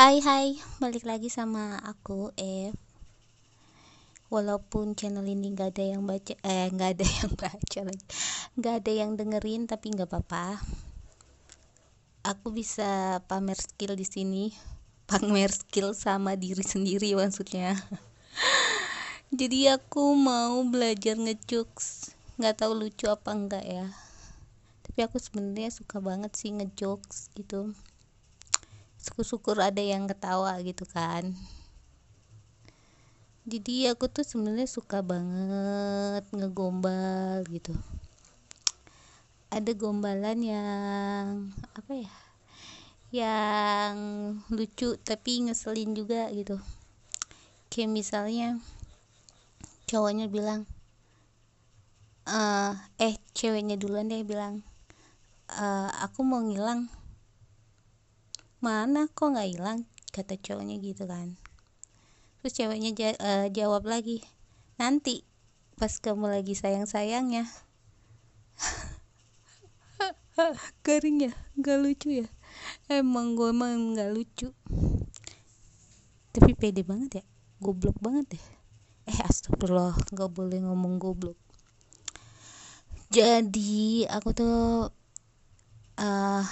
Hai hai, balik lagi sama aku F. Walaupun channel ini gak ada yang baca, eh gak ada yang baca lagi, gak ada yang dengerin tapi gak apa-apa. Aku bisa pamer skill di sini, pamer skill sama diri sendiri maksudnya. Jadi aku mau belajar ngejokes, nggak tahu lucu apa enggak ya. Tapi aku sebenarnya suka banget sih ngejokes gitu syukur-syukur ada yang ketawa gitu kan. Jadi aku tuh sebenarnya suka banget ngegombal gitu. Ada gombalan yang apa ya yang lucu tapi ngeselin juga gitu. Kayak misalnya cowoknya bilang uh, eh ceweknya duluan deh bilang uh, aku mau ngilang mana kok nggak hilang? kata cowoknya gitu kan. Terus ceweknya uh, jawab lagi nanti pas kamu lagi sayang sayangnya garing ya nggak lucu ya. Emang gue emang nggak lucu. Tapi pede banget ya goblok banget deh. Eh astagfirullah nggak boleh ngomong goblok. Jadi aku tuh uh,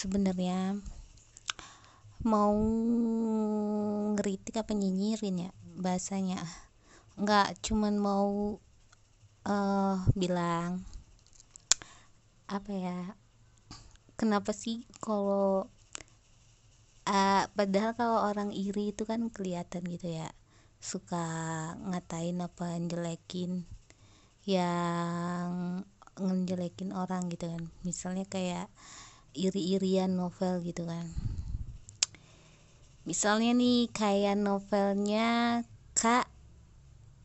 sebenarnya mau ngeritik apa nyinyirin ya bahasanya. Nggak cuman mau uh, bilang apa ya kenapa sih kalau uh, padahal kalau orang iri itu kan kelihatan gitu ya suka ngatain apa jelekin yang ngejelekin orang gitu kan. Misalnya kayak iri-irian novel gitu kan. Misalnya nih kayak novelnya kak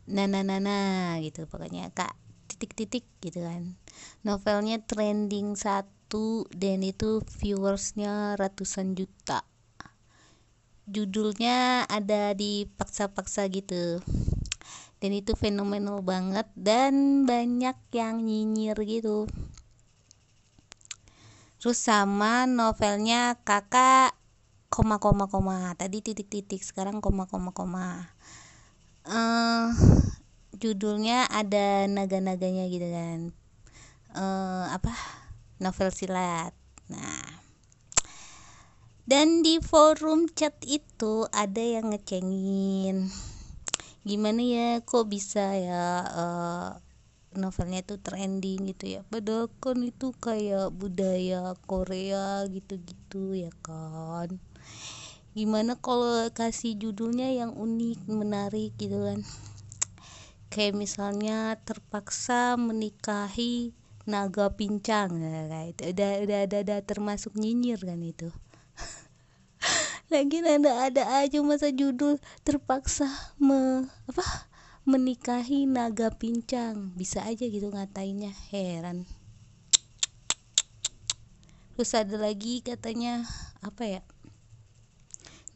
nana nana gitu pokoknya kak titik-titik gitu kan. Novelnya trending satu dan itu viewersnya ratusan juta. Judulnya ada di paksa-paksa gitu. Dan itu fenomenal banget dan banyak yang nyinyir gitu terus sama novelnya kakak koma koma koma. Tadi titik titik. Sekarang koma koma koma. Uh, judulnya ada naga-naganya gitu kan. Uh, apa? Novel silat. Nah. Dan di forum chat itu ada yang ngecengin. Gimana ya? Kok bisa ya? Uh, novelnya tuh trending gitu ya. Padahal kan itu kayak budaya Korea gitu-gitu ya kan. Gimana kalau kasih judulnya yang unik menarik gitu kan? Kayak misalnya terpaksa menikahi naga pincang. Kayak itu udah udah ada, ada termasuk nyinyir kan itu. Lagi ada ada aja masa judul terpaksa me apa menikahi naga pincang. Bisa aja gitu ngatainnya. Heran. Terus ada lagi katanya apa ya?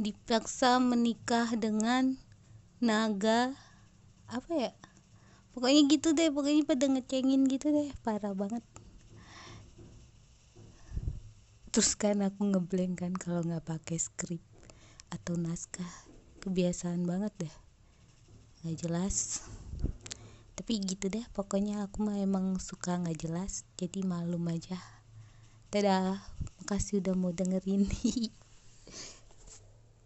Dipaksa menikah dengan naga apa ya? Pokoknya gitu deh pokoknya pada ngecengin gitu deh. Parah banget. Terus kan aku ngeblank kan kalau nggak pakai skrip atau naskah. Kebiasaan banget deh nggak jelas. Tapi gitu deh pokoknya aku mah emang suka nggak jelas jadi malum aja. Dadah makasih udah mau dengerin